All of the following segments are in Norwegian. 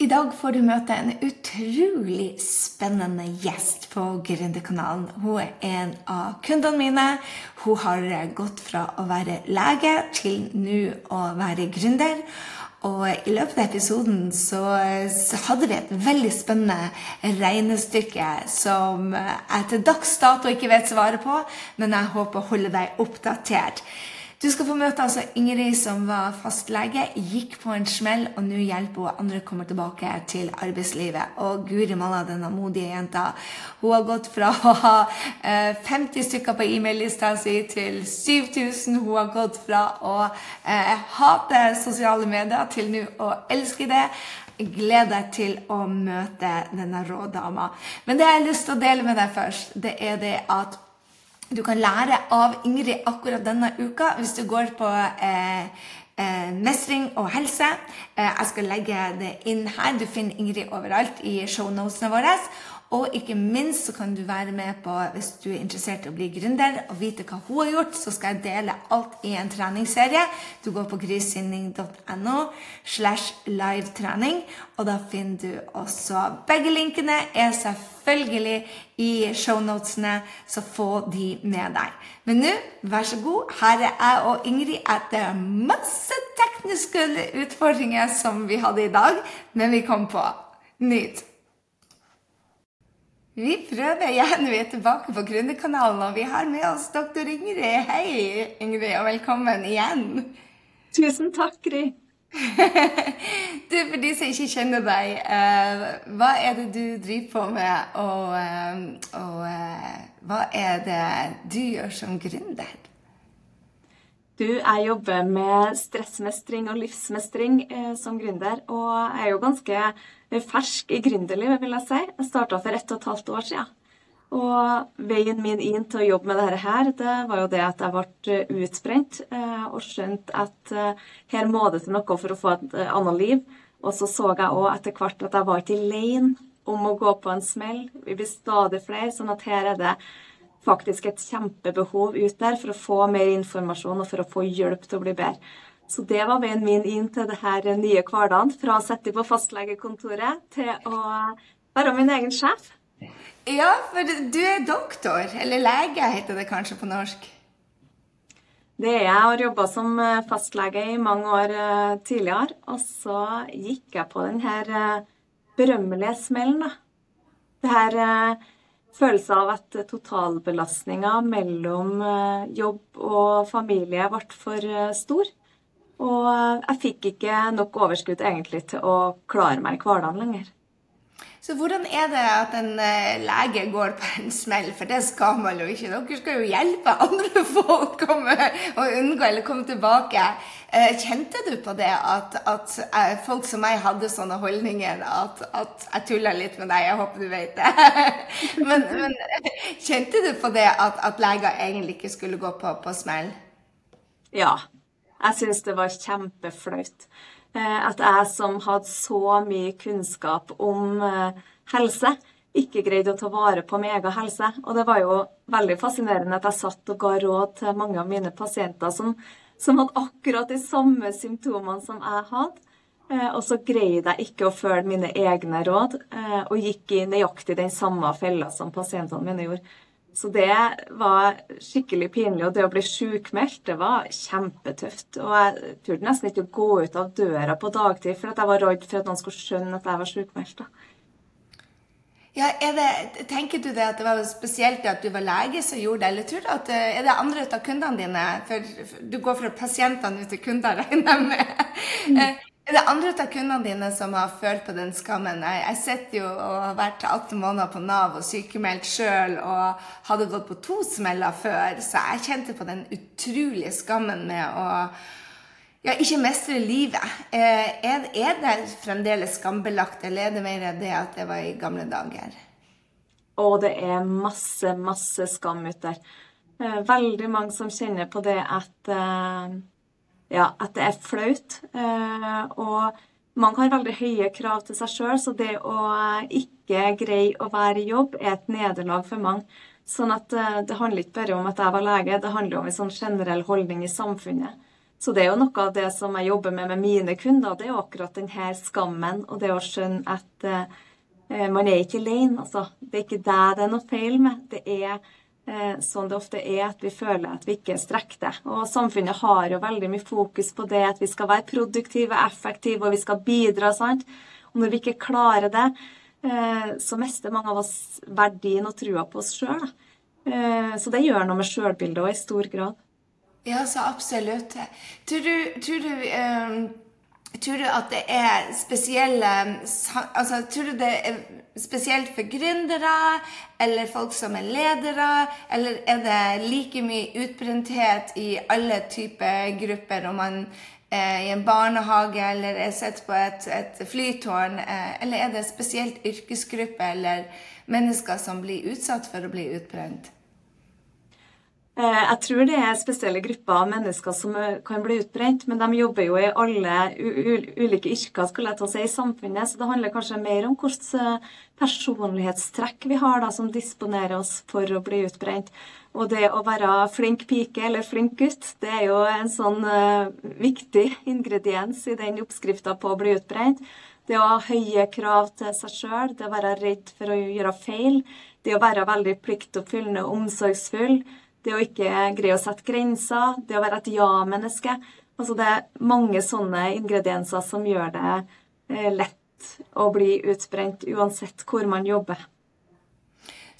I dag får du møte en utrolig spennende gjest på Gründerkanalen. Hun er en av kundene mine. Hun har gått fra å være lege til nå å være gründer. Og i løpet av episoden så, hadde vi et veldig spennende regnestykke som jeg til dags dato ikke vet svaret på, men jeg håper å holde deg oppdatert. Du skal få møte altså Ingrid, som var fastlege, gikk på en smell, og nå hjelper hun andre kommer tilbake til arbeidslivet. Og guri malla, denne modige jenta. Hun har gått fra å ha eh, 50 stykker på e-mail-lista si til 7000. Hun har gått fra å eh, hate sosiale medier til nå å elske det. Gled deg til å møte denne rå dama. Men det jeg har lyst til å dele med deg først, det er det at du kan lære av Ingrid akkurat denne uka hvis du går på eh, eh, mestring og helse. Eh, jeg skal legge det inn her. Du finner Ingrid overalt i shownotene våre. Og ikke minst så kan du være med på, hvis du er interessert i å bli gründer og vite hva hun har gjort, så skal jeg dele alt i en treningsserie. Du går på grisinning.no slash livetrening, og da finner du også Begge linkene er selvfølgelig i shownotene, så få de med deg. Men nå, vær så god, her er jeg og Ingrid etter masse tekniske utfordringer som vi hadde i dag, men vi kom på. Nyt! Vi prøver igjen. Vi er tilbake på Gründerkanalen, og vi har med oss doktor Ingrid. Hei, Ingrid, og velkommen igjen. Tusen takk, Gry. du, for de som ikke kjenner deg, uh, hva er det du driver på med, og, uh, og uh, hva er det du gjør som gründer? Du, jeg jobber med stressmestring og livsmestring eh, som gründer. Og jeg er jo ganske fersk i gründerlivet, vil jeg si. Jeg starta for ett og et halvt år siden. Og veien min inn til å jobbe med dette her, det var jo det at jeg ble utbrent eh, og skjønte at eh, her må det til noe for å få et eh, annet liv. Og så så jeg òg etter hvert at jeg var ikke alene om å gå på en smell. Vi blir stadig flere, sånn at her er det faktisk et kjempebehov ut der for å få mer informasjon og for å få hjelp til å bli bedre. Så det var veien min inn til det her nye hverdagen. Fra å sitte på fastlegekontoret til å være min egen sjef. Ja, for du er doktor, eller lege heter det kanskje på norsk? Det er jeg. Har jobba som eh, fastlege i mange år uh, tidligere. Og så gikk jeg på den her uh, berømmelige smellen, da. Det her følelse av at totalbelastninga mellom eh, jobb og familie ble for eh, stor. Og jeg fikk ikke nok overskudd egentlig til å klare meg i hverdagen lenger. Så hvordan er det at en uh, lege går på en smell, for det skal man jo ikke. Dere skal jo hjelpe andre folk å unngå eller komme tilbake. Uh, kjente du på det at, at folk som meg hadde sånne holdninger at, at jeg tulla litt med deg? Jeg håper du vet det. men, men, kjente du på det at, at leger egentlig ikke skulle gå på, på smell? Ja. Jeg syns det var kjempeflaut. Eh, at jeg som hadde så mye kunnskap om eh, helse, ikke greide å ta vare på min egen helse. Og det var jo veldig fascinerende at jeg satt og ga råd til mange av mine pasienter som, som hadde akkurat de samme symptomene som jeg hadde. Eh, og så greide jeg ikke å følge mine egne råd, og gikk i nøyaktig den samme fella som pasientene mine gjorde. Så det var skikkelig pinlig. Og det å bli sjukmeldt, det var kjempetøft. Og jeg turte nesten ikke å gå ut av døra på dagtid, for at jeg var redd for at noen skulle skjønne at jeg var sjukmeldt. Ja, det, tenker du det at det var spesielt at du var lege som gjorde det, eller tror du at eh, er det andre av kundene dine? For du går fra pasientene ut til kunder, regner jeg med. Mm. Er det andre av kundene dine som har følt på den skammen? Jeg, jeg sitter jo og har vært 18 måneder på Nav og sykemeldt sjøl og hadde gått på to smeller før, så jeg kjente på den utrolige skammen med å ja, ikke mestre livet. Eh, er, er, det fremdeles skambelagt, eller er det mer det at det var i gamle dager? Og det er masse, masse skam ute der. Eh, veldig mange som kjenner på det at eh, ja, at det er flaut. Eh, og man har veldig høye krav til seg sjøl, så det å ikke greie å være i jobb er et nederlag for mange. Sånn at eh, det handler ikke bare om at jeg var lege, det handler om en sånn generell holdning i samfunnet. Så det er jo noe av det som jeg jobber med med mine kunder, det er jo akkurat denne skammen og det å skjønne at eh, man er ikke alene. Altså. Det er ikke deg det er noe feil med. Det er sånn det ofte er at vi føler at vi ikke strekker det. Og samfunnet har jo veldig mye fokus på det at vi skal være produktive, effektive, og vi skal bidra. sant? Og når vi ikke klarer det, eh, så mister mange av oss verdien og trua på oss sjøl. Eh, så det gjør noe med sjølbildet òg, i stor grad. Ja, så absolutt. Tror du, tror du, um, tror du at det er spesielle altså, Tror du det er spesielt for gründere eller folk som er ledere, eller er det like mye utbrenthet i alle typer grupper, om man er i en barnehage eller er sett på et, et flytårn, eh, eller er det spesielt yrkesgrupper eller mennesker som blir utsatt for å bli utbrent? Eh, jeg tror det er spesielle grupper av mennesker som eh, kan bli utbrent, men de jobber jo i alle ulike yrker skulle jeg ta si, i samfunnet, så det handler kanskje mer om hvilke eh, personlighetstrekk vi har da, som disponerer oss for å bli utbrent. Og det å være flink pike eller flink gutt, det er jo en sånn uh, viktig ingrediens i den oppskrifta på å bli utbrent. Det å ha høye krav til seg sjøl, det å være redd for å gjøre feil, det å være veldig pliktoppfyllende og omsorgsfull det å ikke greie å sette grenser, det å være et ja-menneske. Altså det er mange sånne ingredienser som gjør det eh, lett å bli utbrent uansett hvor man jobber.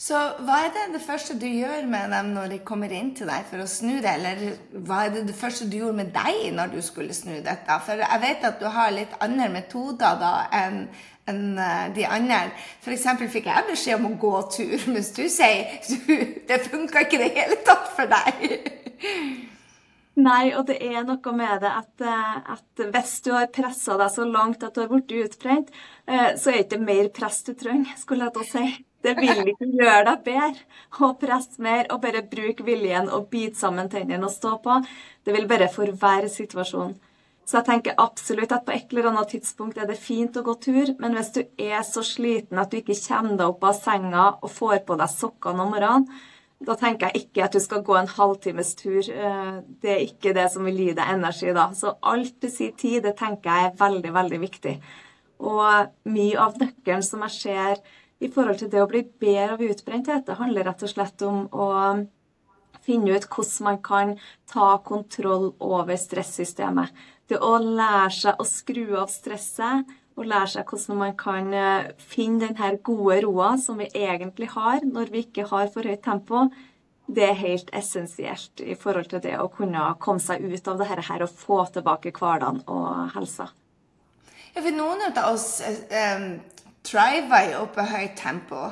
Så hva er det det første du gjør med dem når de kommer inn til deg for å snu det? Eller hva er det det første du gjorde med deg når du skulle snu dette? For jeg vet at du har litt andre metoder da enn enn eh, de andre. F.eks. fikk jeg beskjed om å gå tur, mens du sier du, det funka ikke i det hele tatt for deg. Nei, og det er noe med det at, eh, at hvis du har pressa deg så langt at du har blitt utbrent, eh, så er det ikke mer press du trenger, skulle jeg til å si. Det vil ikke gjøre deg bedre å presse mer og bare bruke viljen og bite sammen tennene og stå på. Det vil bare forverre situasjonen. Så jeg tenker absolutt at på et eller annet tidspunkt er det fint å gå tur, men hvis du er så sliten at du ikke kommer deg opp av senga og får på deg sokkene om morgenen, da tenker jeg ikke at du skal gå en halvtimes tur. Eh, det er ikke det som vil gi deg energi da. Så alt du sier tid, det tenker jeg er veldig, veldig viktig. Og mye av nøkkelen som jeg ser i forhold til det å bli bedre av utbrenthet, det handler rett og slett om å finne ut hvordan man kan ta kontroll over stressystemet. Det å lære seg å skru av stresset og lære seg hvordan man kan eh, finne den gode roa som vi egentlig har når vi ikke har for høyt tempo, det er helt essensielt i forhold til det å kunne komme seg ut av det her og få tilbake hverdagen og helsa. Ja, for noen av oss um, driver jo på høyt tempo,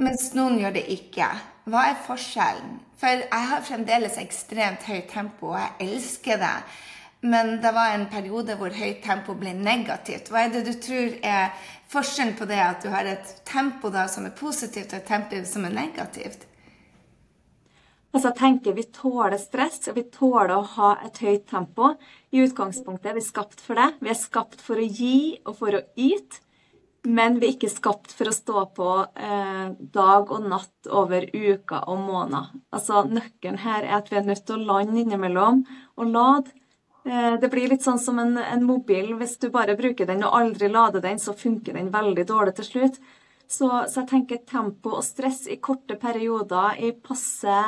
mens noen gjør det ikke. Hva er forskjellen? For jeg har fremdeles ekstremt høyt tempo, og jeg elsker det. Men det var en periode hvor høyt tempo ble negativt. Hva er det du tror er forskjellen på det at du har et tempo da som er positivt, og et tempo som er negativt? Altså, jeg tenker Vi tåler stress, og vi tåler å ha et høyt tempo. I utgangspunktet er vi skapt for det. Vi er skapt for å gi og for å yte. Men vi er ikke skapt for å stå på eh, dag og natt over uker og måneder. Altså, Nøkkelen her er at vi er nødt til å lande innimellom og lade. Eh, det blir litt sånn som en, en, mobil. Hvis du bare bruker den og aldri lader den, så funker den veldig dårlig til slutt. Så, så jeg tenker tempo og stress i korte perioder i passe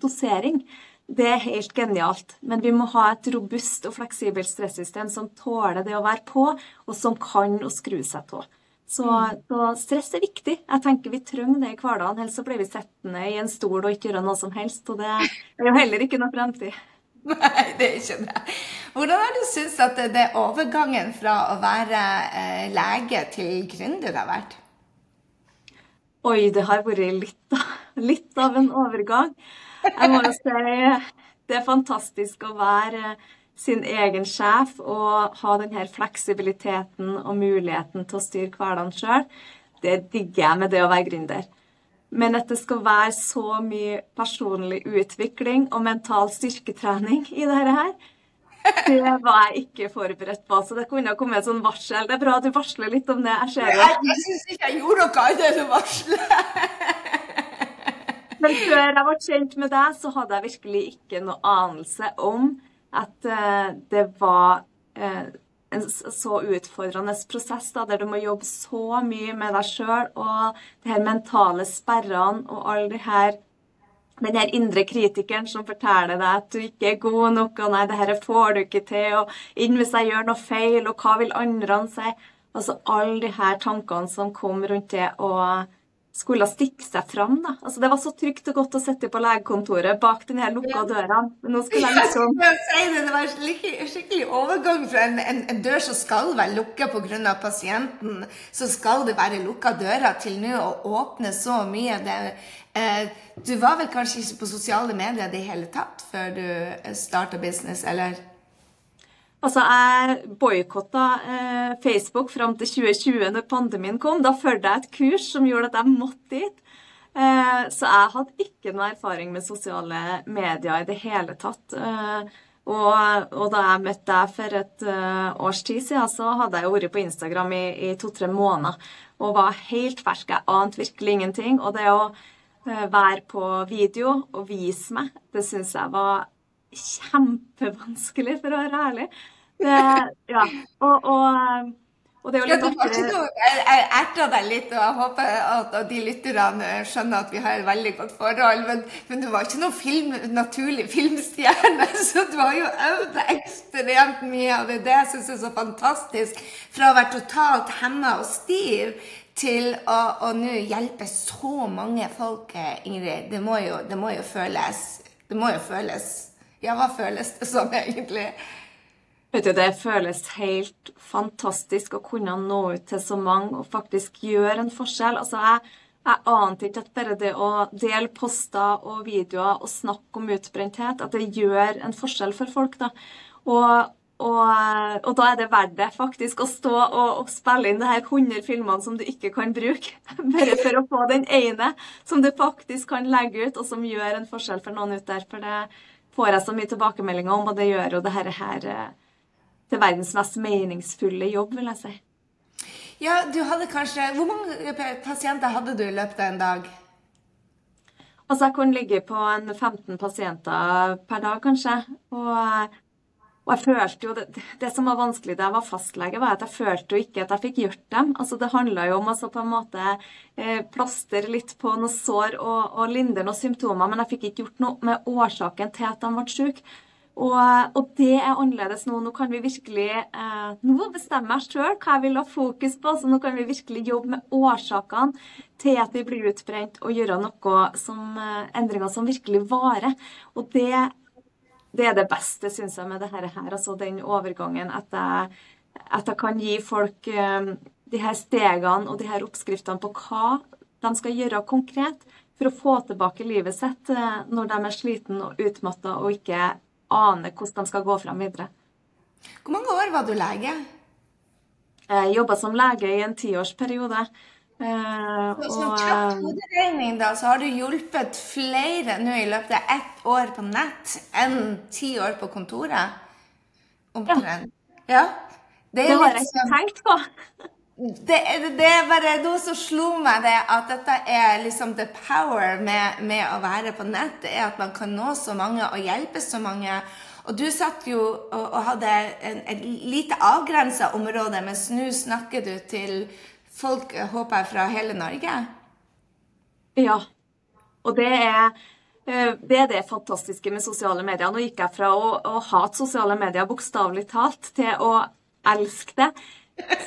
dosering, det er helt genialt. Men vi må ha et robust og fleksibelt stressystem som tåler det å være på, og som kan å skru seg av. Så, mm. så, stress er viktig. Jeg tenker Vi trenger det i hverdagen, ellers så blir vi sittende i en stol og ikke gjøre noe som helst. Og det er jo heller ikke noe fremtid. Nei, det er ikke det. Hvordan har du syntes at det overgangen fra å være eh, lege til gründer har vært? Oi, det har vært litt, litt av en overgang. Jeg må jo si det er fantastisk å være sin egen sjef og ha denne fleksibiliteten og muligheten til å styre hverdagen sjøl. Det digger jeg med det å være gründer. Men at det skal være så mye personlig utvikling og mental styrketrening i dette her, det var jeg ikke forberedt på. Så det kunne ha kommet et sånn varsel. Det er bra at du varsler litt om det. Jeg ser det. Jeg, jeg syns ikke jeg gjorde noe annet enn å varsle. Men før jeg ble kjent med deg, så hadde jeg virkelig ikke noe anelse om at uh, det var uh, en så utfordrende prosess da, der du må jobbe så mye med deg sjøl og de her mentale sperrene og alle de her den her indre kritikeren som forteller deg at du ikke er god nok, og nei, det her får du ikke til, og inn hvis jeg gjør noe feil, og hva vil andre si? Altså alle de her tankene som kom rundt det og skulle stikke seg fram. da. Altså, Det var så trygt og godt å sitte på legekontoret bak den her lukka døra. Men nå skulle jeg liksom det, det var skikkelig, skikkelig overgang fra en, en, en, dør som skal være lukka pga. pasienten, så skal det være lukka døra til nå å åpne så mye. Det, eh, du var vel kanskje ikke på sosiale medier i det hele tatt før du starta business, eller? Altså, Jeg boikotta eh, Facebook fram til 2020, når pandemien kom. Da fulgte jeg et kurs som gjorde at jeg måtte dit. Eh, så jeg hadde ikke noe erfaring med sosiale medier i det hele tatt. Eh, og, og, da jeg møtte deg for et uh, års tid siden, så hadde jeg vært på Instagram i, i to-tre måneder og var helt fersk. Jeg ante virkelig ingenting. Og det å uh, være på video og vise meg, det syns jeg var kjempevanskelig, for å være ærlig. Det, ja. Og, og, jo litt artig Jeg erta deg litt, og jeg håper at, de lytterne skjønner at vi har et veldig godt forhold. Men, men du var ikke noen film, naturlig filmstjerne, så du har jo øvd ekstremt mye. Og det er det jeg syns er så fantastisk. Fra å være totalt hemma og stiv til å nå hjelpe så mange folk, Ingrid. Det må jo, det må jo føles Det må jo føles ja, hva føles det som egentlig? Vet du, Det føles helt fantastisk å kunne nå ut til så mange og faktisk gjøre en forskjell. Altså, jeg, jeg ante ikke at bare det å dele poster og videoer og snakke om utbrenthet, at det gjør en forskjell for folk. da. Og, og, og, da er det verdt det faktisk å stå og, og spille inn det her 100 filmene som du ikke kan bruke, bare for å få den ene som du faktisk kan legge ut, og som gjør en forskjell for noen ut der. For det, får jeg så mye tilbakemeldinger om, og det gjør jo det her, her eh, til verdens mest meningsfulle jobb, vil jeg si. Ja, du hadde kanskje Hvor mange pasienter hadde du i løpet av en dag? Altså, Jeg kunne ligge på en 15 pasienter per dag, kanskje. Og og jeg følte jo, det, det, som var vanskelig da jeg var fastlege, var at jeg følte jo ikke at jeg fikk gjort dem. Altså Det handla jo om å på en måte eh, plastre litt på noen sår og, og lindre noen symptomer, men jeg fikk ikke gjort noe med årsaken til at de ble syke. Og, og, det er annerledes nå. Nå kan vi virkelig eh, Nå bestemmer jeg sjøl hva jeg vil ha fokus på. Så nå kan vi virkelig jobbe med årsakene til at vi blir utbrent, og gjøre noe som, eh, endringer som virkelig varer. Og det det er det beste, syns jeg, med det her. Altså den overgangen. At jeg, at jeg kan gi folk um, de her stegene og de her oppskriftene på hva de skal gjøre konkret for å få tilbake livet sitt uh, når de er sliten og utmatta og ikke aner hvordan de skal gå fram videre. Hvor mange år var du lege? Jeg jobba som lege i en tiårsperiode. Uh, så og, kjapt hoderegning, da, så har du hjulpet flere nå i løpet av ett år på nett enn ti år på kontoret? Omtrent. Ja. ja. Det, det har jeg ikke sånn- tenkt på. Det, det, er bare noe som slo meg, det at dette er liksom the power med, med å være på nett. Det er at man kan nå så mange og hjelpe så mange. Og du satt jo og, og hadde et lite avgrensa område, mens nå snakker du til folk, håper jeg, fra hele Norge? Ja. Og det er, eh, det er det fantastiske med sosiale medier. Nå gikk jeg fra å, å hate sosiale medier bokstavelig talt til å elske det.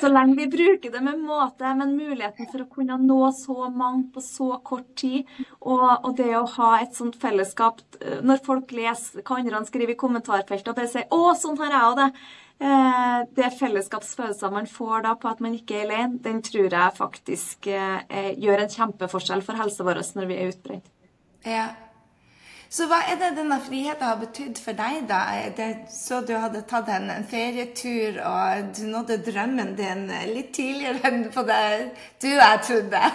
Så lenge vi bruker det med måte, men muligheten for å kunne nå så mange på så kort tid, og, og det å ha et sånt fellesskap eh, Når folk leser hva andre skriver i kommentarfeltet og bare sier 'Å, sånn har jeg òg det', det fellesskapsfølelsen man får da på at man ikke er alene, den tror jeg faktisk eh, gjør en kjempeforskjell for helsa vår når vi er utbrent. Ja. Så hva er det denne friheten har betydd for deg, da? Det, så du hadde tatt en, en, ferietur, og du nådde drømmen din litt tidligere enn på det du jeg trodde.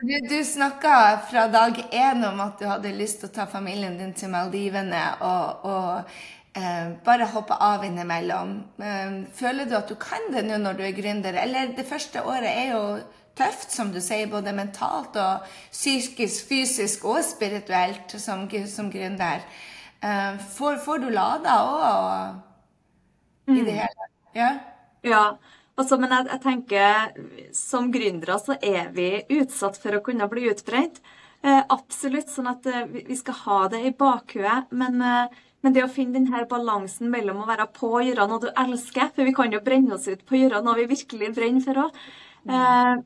Du, du snakka fra dag én om at du hadde lyst til å ta familien din til Maldivene. og, og Eh, bare hoppe av innimellom. Eh, føler du at du kan det nå når du er gründer? Eller det første året er jo tøft, som du sier, både mentalt og psykisk, fysisk og spirituelt som, som gründer. Uh, får, får, du lada òg i det mm. hele? Ja. ja. Altså, men jeg, jeg, tenker som gründere så er vi utsatt for å kunne bli utbrent. Eh, absolutt. Sånn at eh, vi skal ha det i bakhuet. Men, eh, men, det å finne denne balansen mellom å være på og gjøre noe du elsker For vi kan jo brenne oss ut på å gjøre noe vi virkelig brenner for òg. Mm.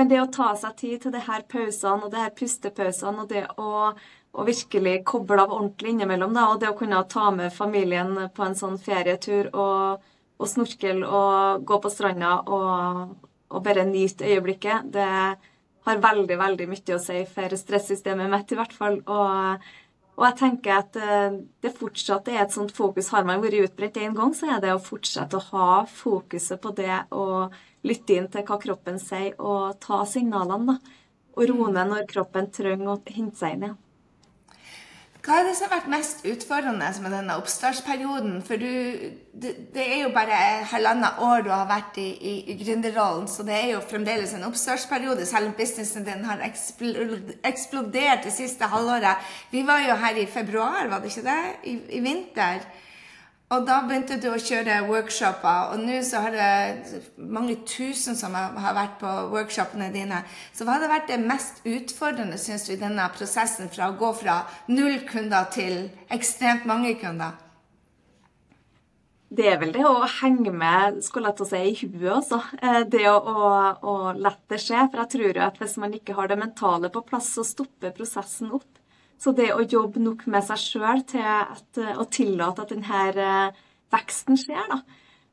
men det å ta seg tid til det her pausene og det her pustepausene og det å, å virkelig koble av ordentlig innimellom, da, og det å kunne ta med familien på en sånn ferietur og og snorkel og gå på stranda og, og bare nyte øyeblikket, det har veldig, veldig mye å si for stressystemet mitt, i hvert fall. Og, og jeg tenker at eh, det fortsatt er et sånt fokus. Har man vært utbredt én gang, så er det å fortsette å ha fokuset på det og lytte inn til hva kroppen sier, og ta signalene, da. Og roe ned når kroppen trenger å hente seg inn igjen. Hva er det som har vært mest utfordrende med denne oppstartsperioden? For du, det, det, er jo bare halvannet år du har vært i, i, i gründerrollen, så det er jo fremdeles en oppstartsperiode, selv om businessen din har eksplodert det siste halvåret. Vi var jo her i februar, var det ikke det? I, i vinter. Og da begynte du å kjøre workshoper, og nå så har det mange tusen som har vært på workshopene dine. Så hva hadde vært det mest utfordrende, syns du, i denne prosessen fra å gå fra null kunder til ekstremt mange kunder? Det er vel det å henge med skulle jeg til å si, i huet, altså. Eh, det å, å, å la det skje. For jeg tror jo at hvis man ikke har det mentale på plass, så stopper prosessen opp. Så det å jobbe nok med seg sjøl til at, å tillate at denne eh, veksten skjer, da.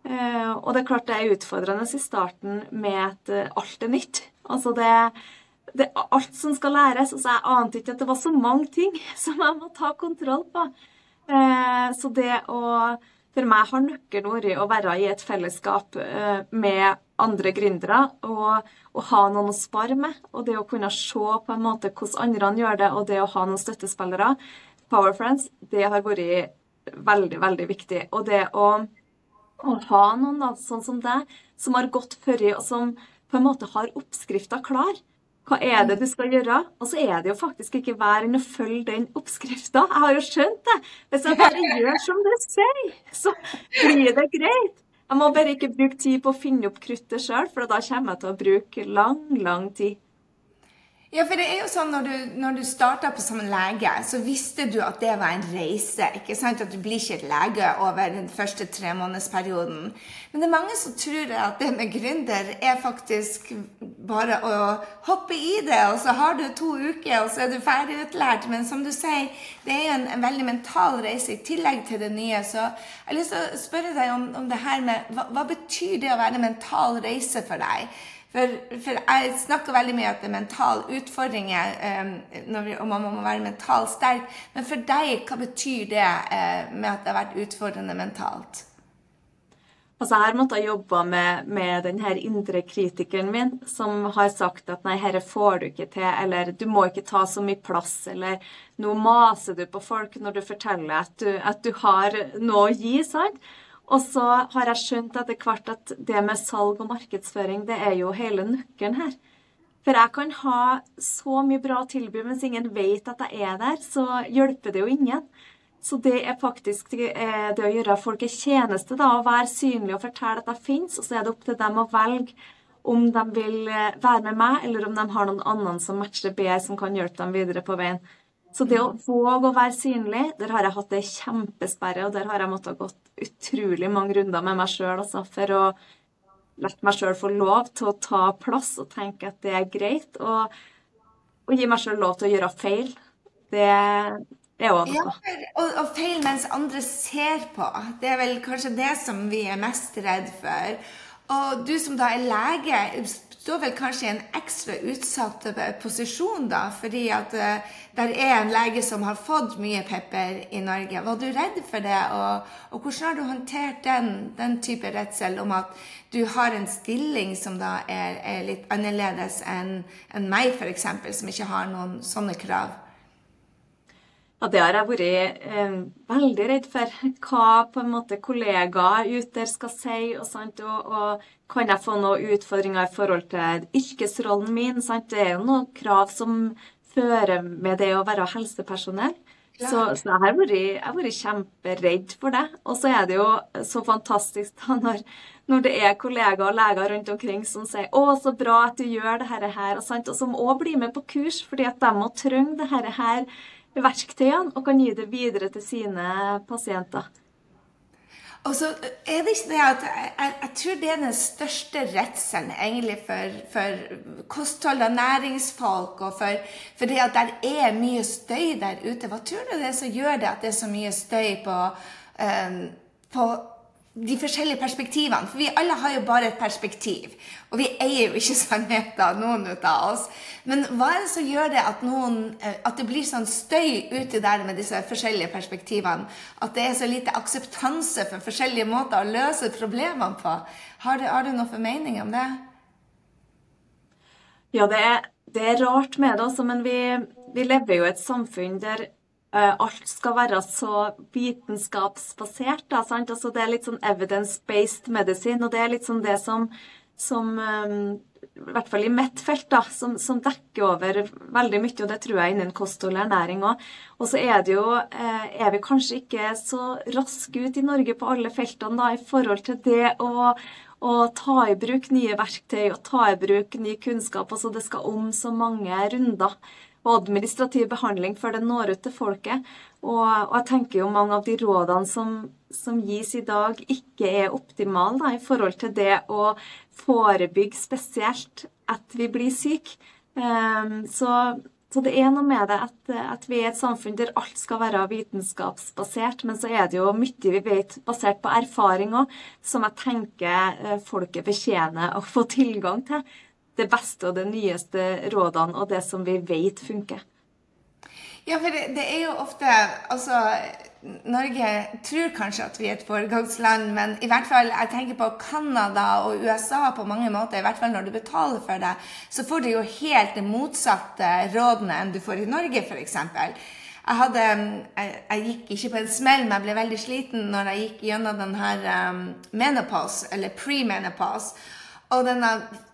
Eh, og det er klart det er utfordrende i starten med at eh, alt er nytt. Altså det, det er alt som skal læres. Altså jeg ante ikke at det var så mange ting som jeg må ta kontroll på. Så det å For meg har nøkkelen vært å være i et fellesskap med andre gründere og, og, ha noen å spare med. Og det å kunne se på en måte hvordan andre gjør det, og det å ha noen støttespillere, Power Friends, det har vært veldig, veldig viktig. Og det å, å ha noen da, sånn som deg, som har gått før i, og som på en måte har oppskrifta klar. Hva er det du skal gjøre? Og så er det jo faktisk ikke verre enn å følge den oppskrifta. Jeg har jo skjønt det. Hvis jeg bare gjør som det sier, så blir det greit. Jeg må bare ikke bruke tid på å finne opp kruttet sjøl, for da kommer jeg til å bruke lang, lang tid. Ja, for det er jo sånn når du, når du starta som lege, så visste du at det var en reise. ikke sant? At du blir ikke et lege over den første tremånedersperioden. Men det er mange som tror at det med gründer er faktisk bare å hoppe i det, og så har du to uker, og så er du ferdig utlært. Men som du sier, det er jo en, en veldig mental reise i tillegg til det nye. Så jeg har lyst til å spørre deg om, om det her med hva, hva betyr det å være en mental reise for deg? For, for, jeg snakker veldig mye om at det er mentale utfordringer, vi, og man må være mentalt sterk. Men for deg, hva betyr det uh, med at det har vært utfordrende mentalt? Altså, jeg har måttet jobbe med, med denne indre kritikeren min, som har sagt at nei, dette får du ikke til, eller du må ikke ta så mye plass, eller nå maser du på folk når du forteller at du, at du har noe å gi, sant? Og så har jeg skjønt etter hvert at det med salg og markedsføring, det er jo hele nøkkelen her. For jeg kan ha så mye bra tilbud, mens ingen vet at jeg er der, så hjelper det jo ingen. Så det er faktisk eh, det å gjøre folk en tjeneste, da, å være synlig og fortelle at jeg finnes, og så er det opp til dem å velge om de vil eh, være med meg, eller om de har noen annen som matcher bedre, som kan hjelpe dem videre på veien. Så det å våge å være synlig, der har jeg hatt det kjempesperre, og der har jeg måttet gått utrolig mange runder med meg sjøl altså, for å la meg sjøl få lov til å ta plass og tenke at det er greit, og, og gi meg sjøl lov til å gjøre feil. Det er òg noe. Ja, og, og feil mens andre ser på. Det er vel kanskje det som vi er mest redd for. Og du som da er lege, står vel kanskje i en ekstra utsatt posisjon, da, fordi at eh, der er en lege som har fått mye pepper i Norge. Var du redd for det, og, og hvordan har du håndtert den, den, type redsel om at du har en stilling som da er, er litt annerledes enn en meg, f.eks., som ikke har noen sånne krav? Ja, det har jeg vært eh, veldig redd for. Hva på en måte kollegaer ute der skal si. Og, sant? Og, og, kan jeg få noen utfordringer i forhold til yrkesrollen min? Sant? Det er jo noen krav som fører med det å være helsepersonell. Så, så, jeg har vært, kjemperedd for det. Og så er det jo så fantastisk da når, når det er kollegaer og leger rundt omkring som sier 'Å, så bra at du gjør det her', og, sant? og som òg blir med på kurs, fordi at de må trenge det her verktøyene og kan gi det videre til sine pasienter. Og så er det ikke det at jeg, jeg, tror det er den største redselen egentlig for, for kosthold og næringsfolk, og for, for, det at det er mye støy der ute. Hva tror du det er som gjør det at det er så mye støy på, um, på de forskjellige perspektivene. For vi alle har jo bare et perspektiv. Og vi eier jo ikke sannheten, noen av oss. Men hva er det som gjør det at, noen, eh, at det blir sånn støy uti der med disse forskjellige perspektivene? At det er så lite akseptanse for forskjellige måter å løse problemene på? Har du, har du noen formening om det? Ja, det er, det er rart med det, også, men vi, vi lever jo i et samfunn der alt skal være så vitenskapsbasert. Da, altså, det er litt sånn evidence-based medicine, og det er litt sånn det som, som um, i hvert fall i mitt felt, da, som, som, dekker over veldig mye, og det tror jeg innen kosthold og ernæring òg. Og så er det jo eh, Er vi kanskje ikke så raske ut i Norge på alle feltene da, i forhold til det å, å ta i bruk nye verktøy og ta i bruk ny kunnskap. altså Det skal om så mange runder og administrativ behandling før det når ut til folket. Og, og, jeg tenker jo mange av de rådene som, som gis i dag, ikke er optimale i forhold til det å forebygge spesielt at vi blir syke. Um, så, så, det er noe med det at, at, vi er et samfunn der alt skal være vitenskapsbasert, men så er det jo mye vi vet basert på erfaring òg, som jeg tenker eh, folket fortjener å få tilgang til det beste og det nyeste rådene og det som vi vet funker. Ja, for det, det, er jo ofte Altså, Norge tror kanskje at vi er et foregangsland, men i hvert fall, jeg tenker på Canada og USA på mange måter. I hvert fall når du betaler for det, så får du jo helt det motsatte rådene enn du får i Norge, f.eks. Jeg, hadde, jeg, jeg, gikk ikke på en smell, men jeg ble veldig sliten når jeg gikk gjennom denne um, menopause, eller pre-menopause. Og denne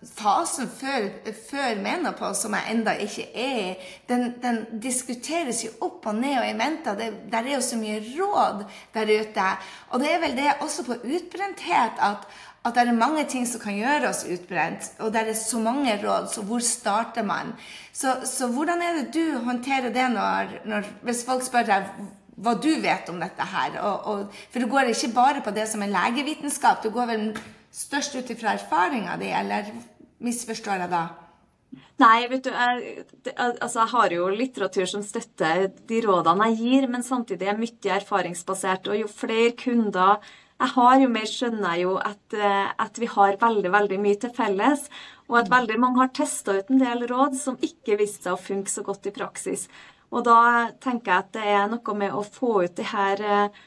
fasen før, før menopause, som jeg enda ikke er i, den, den, diskuteres jo opp og ned og i mente. Det, der er jo så mye råd der ute. Og det er vel det også på utbrenthet at, at det er mange ting som kan gjøre oss utbrent. Og det er så mange råd, så hvor starter man? Så, så hvordan er det du håndterer det når, når, hvis folk spør deg hva du vet om dette her? Og, og, for du går ikke bare på det som er legevitenskap. du går vel størst ut ifra erfaringa di, eller misforstår jeg da? Nei, vet du, jeg, altså jeg har jo litteratur som støtter de rådene jeg gir, men samtidig er mye erfaringsbasert. Og jo flere kunder jeg har, jo mer skjønner jeg jo at, eh, at vi har veldig veldig mye til felles. Og at veldig mange har testa ut en del råd som ikke viste seg å funke så godt i praksis. Og da tenker jeg at det er noe med å få ut de her eh,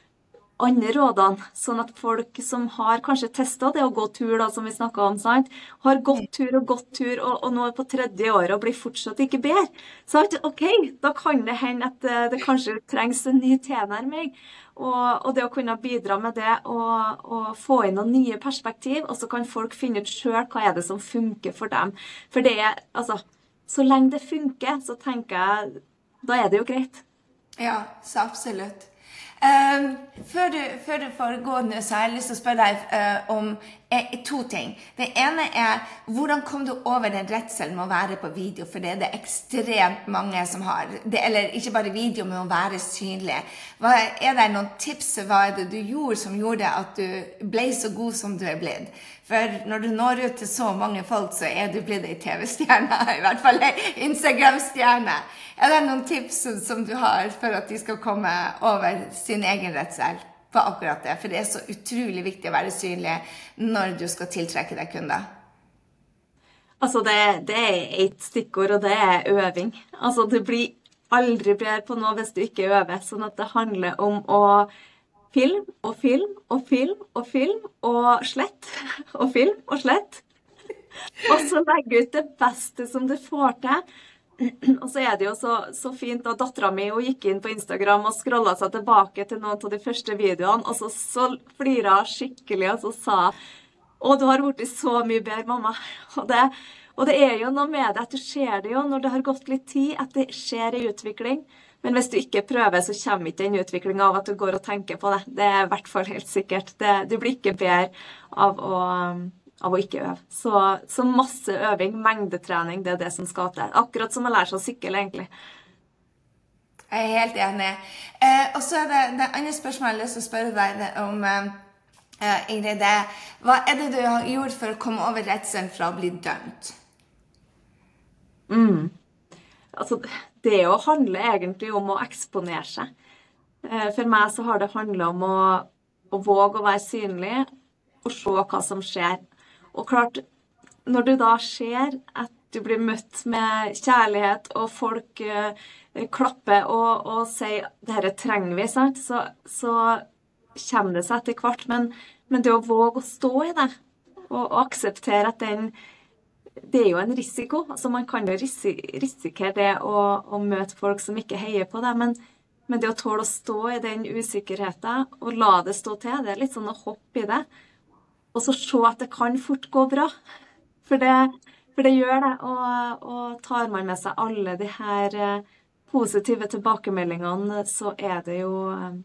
andre rådene, sånn at folk som har kanskje testa det å gå tur, da, som vi snakka om, sant? har gått tur og gått tur, og, og nå er på tredje året og blir fortsatt ikke bedre. Sant? OK, da kan det hende at det, det kanskje trengs en ny tilnærming. Og, og, det å kunne bidra med det og, og, få inn noen nye perspektiv, og så kan folk finne ut sjøl hva er det som funker for dem. For det er altså Så lenge det funker, så tenker jeg Da er det jo greit. Ja, så absolutt. Um, før, du, før, du, foregår nå, så har jeg lyst til å spørre deg uh, om eh, to ting. Det ene er hvordan kom du over den redselen med å være på video? For det er det ekstremt mange som har. Det, eller ikke bare video, men å være synlig. Hva, er det noen tips? Hva er det du gjorde som gjorde at du ble så god som du er blitt? For når du når ut til så mange folk, så er du blitt ei TV-stjerne. I hvert fall ei Instagram-stjerne. Er det noen tips som du har for at de skal komme over sin egen redsel på akkurat det? For det er så utrolig viktig å være synlig når du skal tiltrekke deg kunder. Altså, det, det er ett stikkord, og det er øving. Altså, du blir aldri bedre på noe hvis du ikke øver. Sånn at det handler om å film og film og film og film og slett og film og slett. Og så legge ut det beste som du får til. Og så er det jo så, så fint at dattera mi gikk inn på Instagram og scrolla seg tilbake til noen av de første videoene, og så, så flira hun skikkelig og så sa Å, du har blitt så mye bedre, mamma. Og det, og det er jo noe med det at du ser det jo når det har gått litt tid, at det skjer en utvikling. Men hvis du ikke prøver, så kommer ikke den utviklinga av at du går og tenker på det. Det er i hvert fall helt sikkert. Det, du blir ikke bedre av å, av å ikke øve. Så, så, masse øving, mengdetrening, det er det som skal til. Akkurat som å lære seg å sykle, egentlig. Jeg er helt enig. Eh, og så er det det andre spørsmålet jeg har lyst til å spørre deg om. Eh, Ingrid, det, hva er det du har gjort for å komme over redselen fra å bli dømt? Mm. Altså, det å handle egentlig om å eksponere seg. Eh, for meg så har det handla om å, å, våge å være synlig og se hva som skjer. Og klart, når du da ser at du blir møtt med kjærlighet, og folk eh, klapper og, og sier 'dette trenger vi', sant? Så, så kommer det seg etter hvert. Men, men, det å våge å stå i det, og, og akseptere at den det er jo en risiko. altså Man kan jo risikere det å, å møte folk som ikke heier på deg. Men, men, det å tåle å stå i den usikkerheten og la det stå til, det er litt sånn å hoppe i det. Og så se at det kan fort gå bra. For det, for det gjør det. Og, og, tar man med seg alle de her eh, positive tilbakemeldingene, så er det jo eh,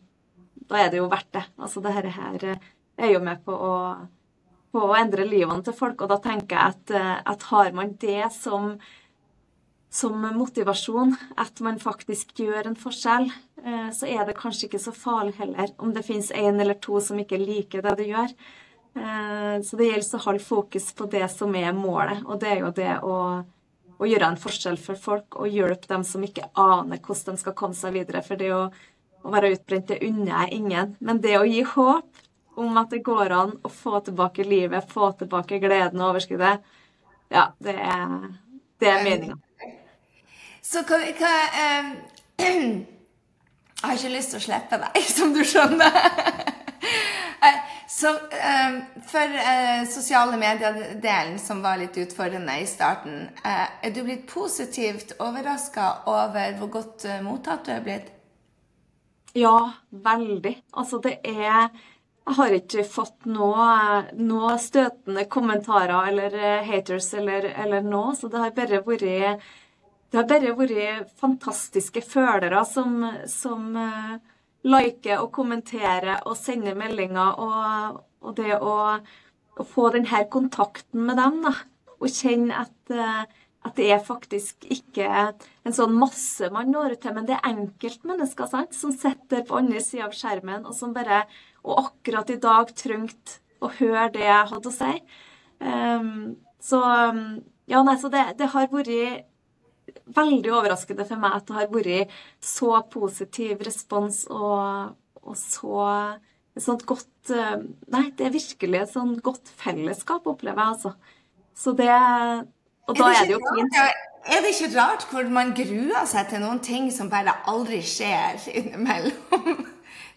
Da er det jo verdt det. Altså det her eh, er jo med på å på å endre livene til folk. Og da tenker jeg at, at har man det som, som, motivasjon, at man faktisk gjør en forskjell, så er det kanskje ikke så farlig heller om det finnes en eller to som ikke liker det du gjør. Eh, så det gjelder å holde fokus på det som er målet, og det er jo det å, å gjøre en forskjell for folk og hjelpe dem som ikke aner hvordan de skal komme seg videre. For det å, å være utbrent, det unner jeg ingen. Men det å gi håp om at det går an å få tilbake livet, få tilbake gleden og overskuddet, ja, det er, det er meninga. Så hva, hva um, Jeg har ikke lyst til å slippe deg, som du skjønner. Eh, så eh, for eh, sosiale medier-delen, som var litt utfordrende i starten, eh, er du blitt positivt overraska over hvor godt uh, mottatt du er blitt? Ja, veldig. Altså, det er jeg har ikke fått noe, noe støtende kommentarer eller eh, haters eller, eller noe, så det har bare vært det har bare vært fantastiske følere som, som uh, liker og kommentere og sende meldinger. Og, og det å, å, få denne kontakten med dem, da, og kjenne at, uh, at det er faktisk ikke en sånn masse man når ut til, men det er enkeltmennesker sant, som sitter på andre sida av skjermen, og som bare og akkurat i dag trengte å høre det jeg hadde å si. Um, så ja, nei, så det, det, har vært veldig overraskende for meg at det har vært så positiv respons og, og så et sånt godt Nei, det er virkelig et sånt godt fellesskap, opplever jeg, altså. Så det Og da er det, er det jo fint. Er det ikke rart hvor man gruer seg til noen ting som bare aldri skjer innimellom?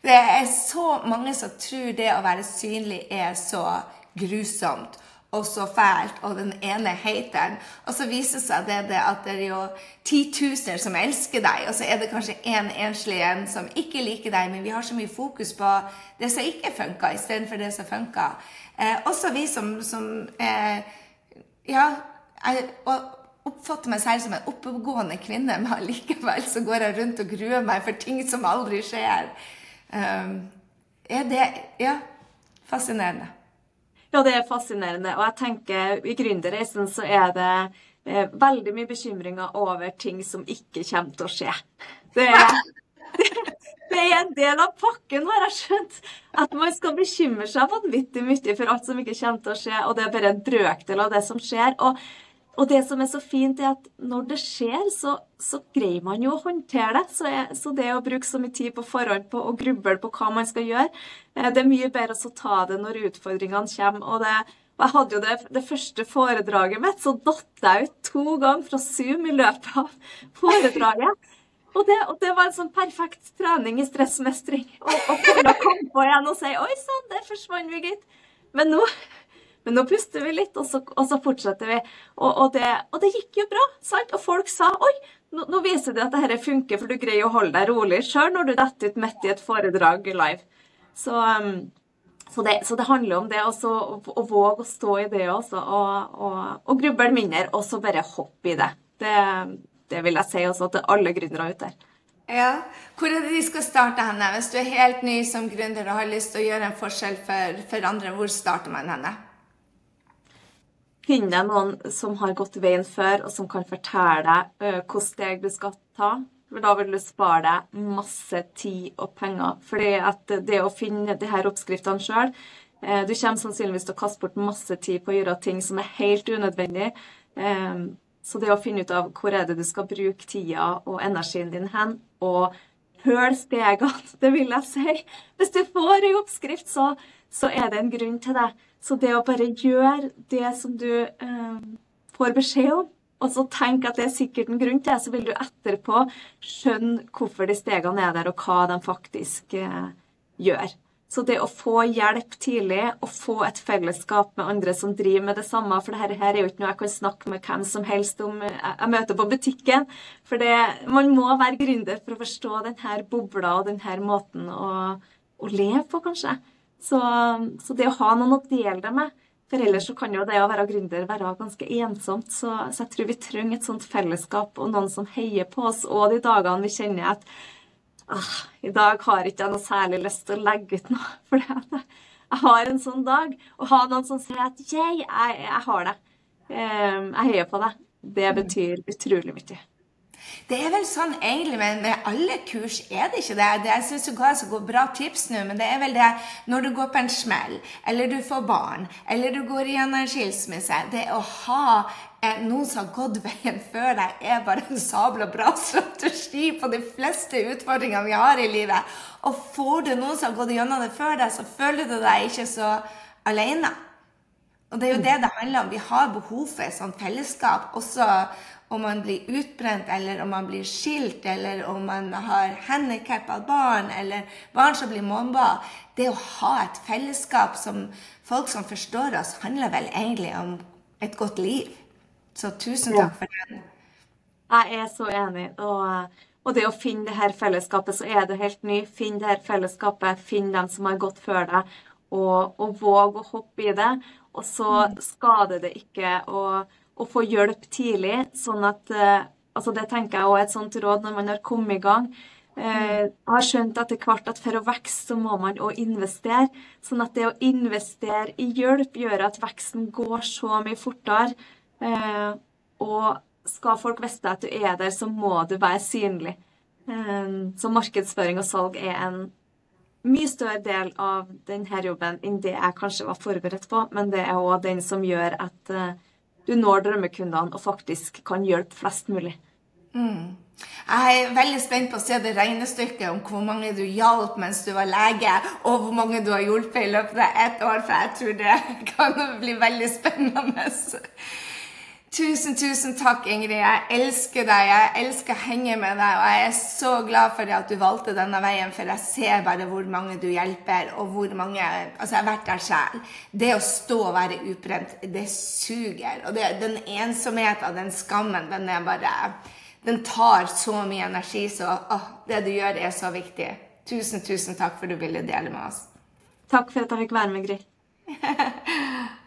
Det er så mange som tror det å være synlig er så grusomt og så fælt, og den ene hateren. Og så viser seg det, det at det er jo titusener som elsker deg, og så er det kanskje én en enslig en som ikke liker deg, men vi har så mye fokus på det som ikke funka, istedenfor det som funka. Eh, også vi som, som eh, Ja, jeg oppfatter meg selv som en oppegående kvinne, men likevel så går jeg rundt og gruer meg for ting som aldri skjer. Ehm, er det Ja, fascinerende. Ja, det er fascinerende. Og jeg tenker i gründerreisen så er det eh, veldig mye bekymringer over ting som ikke kommer til å skje. Det er, det er en del av pakken, har jeg skjønt. At man skal bekymre seg vanvittig mye for alt som ikke kommer til å skje, og det er bare en brøkdel av det som skjer. Og og det som er så fint, er at når det skjer, så, så greier man jo å håndtere det. Så, jeg, så, det å bruke så mye tid på forhånd på å gruble på hva man skal gjøre, eh, det er mye bedre å ta det når utfordringene kommer. Og, det, jeg hadde jo det, det, første foredraget mitt, så datt jeg ut to ganger fra Zoom i løpet av foredraget. Og det, og det var en sånn perfekt trening i stressmestring. Og kunne komme på igjen og si 'oi sann, der forsvant vi, gitt'. Men nå men nå puster vi litt, og så, og så fortsetter vi. Og, og, det, og, det, gikk jo bra. sant? Og folk sa oi, nå, nå viser det at dette funker, for du greier å holde deg rolig sjøl når du detter ut midt i et foredrag live. Så, um, så, det, så det, handler om det også, å, å våge å stå i det også, og, og, gruble mindre, og så bare hoppe i det. det. det. vil jeg si også til alle gründere ute der. Ja. Hvor er det de skal starte henne? Hvis du er helt ny som gründer og har lyst til å gjøre en forskjell for, for andre, hvor starter man henne? Finn deg noen som har gått veien før, og som kan fortelle deg hvilke steg du skal ta. For da vil du spare deg masse tid og penger. For det å finne de her oppskriftene sjøl uh, Du kommer sannsynligvis til å kaste bort masse tid på å gjøre ting som er helt unødvendig. Uh, så det å finne ut av hvor er det du skal bruke tida og energien din hen, og høl stegene, det vil jeg si. Hvis du får ei oppskrift, så, så, er det en grunn til det. Så det å bare gjøre det som du eh, får beskjed om, og så tenke at det er sikkert en grunn til det, så vil du etterpå skjønne hvorfor de stegene er der, og hva de faktisk eh, gjør. Så det å få hjelp tidlig, og få et fellesskap med andre som driver med det samme For dette her er jo ikke noe jeg kan snakke med hvem som helst om jeg møter på butikken. For det, man må være gründer for å forstå denne bobla og denne måten å, å leve på, kanskje. Så, så, det å ha noen å dele det med For ellers så kan jo det å være gründer være ganske ensomt. Så, så jeg tror vi trenger et sånt fellesskap og noen som heier på oss, og de dagene vi kjenner at ah, i dag har ikke jeg noe særlig lyst til å legge ut noe. For jeg har en sånn dag. Å ha noen som sier at jeg, jeg har det. Ehm, jeg heier på det. Det betyr utrolig mye. Det er vel sånn egentlig, men med alle kurs er det ikke det. det jeg syns du ga så bra tips nå, men det er vel det når du går på en smell, eller du får barn, eller du går gjennom en skilsmisse Det å ha eh, noen som har gått veien før deg, er bare en sabla bra strategi på de fleste utfordringene vi har i livet. Og får du noen som har gått gjennom det før deg, så føler du deg ikke så alene. Og det er jo det det handler om. Vi har behov for et sånt fellesskap. Også om man blir utbrent, eller om man blir skilt, eller om man har handikappa barn, eller barn som blir mobba. Det å ha et fellesskap som folk som forstår oss, handler vel egentlig om et godt liv. Så tusen takk for den. Jeg er så enig. Og, og, det å finne det her fellesskapet, så er du helt ny. Finn det her fellesskapet, finn dem som har gått før deg, og, og våg å hoppe i det. Og så skader det ikke. og å få hjelp tidlig. sånn at eh, altså Det tenker jeg også er et sånt råd når man har kommet i gang. Eh, jeg har skjønt etter hvert at for å vokse, så må man òg investere. Sånn at det å investere i hjelp gjør at veksten går så mye fortere. Eh, og skal folk vite at du er der, så må du være synlig. Så markedsføring og salg er en mye større del av denne jobben enn det jeg kanskje var forberedt på, men det er òg den som gjør at du når drømmekundene og faktisk kan hjelpe flest mulig. Mm. Jeg er veldig spent på å se det regnestykket om hvor mange du hjalp mens du var lege, og hvor mange du har hjulpet i løpet av ett år, for jeg tror det kan bli veldig spennende. Tusen, tusen takk, Ingrid. Jeg elsker deg. Jeg elsker å henge med deg. Og jeg er så glad for at du valgte denne veien, for jeg ser bare hvor mange du hjelper, og hvor mange Altså, jeg har vært der sjøl. Det å stå og være ubrent, det suger. Og det, den ensomheten, den skammen, den er bare Den tar så mye energi, så åh, det du gjør, er så viktig. Tusen, tusen takk for at du ville dele med oss. Takk for at jeg fikk være med, Gry.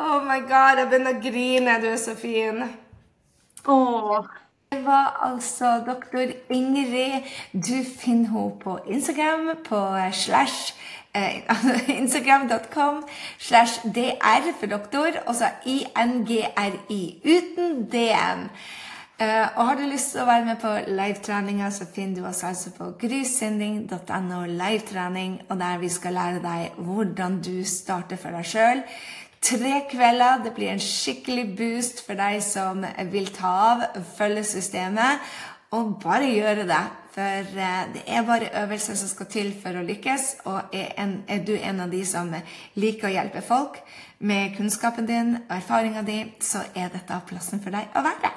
Oh my god, jeg begynner å grine. Du er så fin. Åh. Det var altså doktor Ingrid. Du finner henne på Instagram på slash eh, Instagram.com slash dr for doktor, og så ingri uten dn. Uh, og har du lyst til å være med på livetreninga, så finner du oss altså på grysynding.no livetrening, og der vi skal lære deg hvordan du starter for deg sjøl tre kvelder. Det blir en skikkelig boost for deg som vil ta av, følge systemet. Og bare gjøre det. For eh, det er bare øvelser som skal til for å lykkes. Og er, en, er du en av de som liker å hjelpe folk med kunnskapen din og erfaringa di, så er dette plassen for deg å være.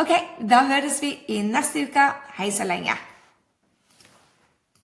Ok, da høres vi i neste uke. Hei så lenge.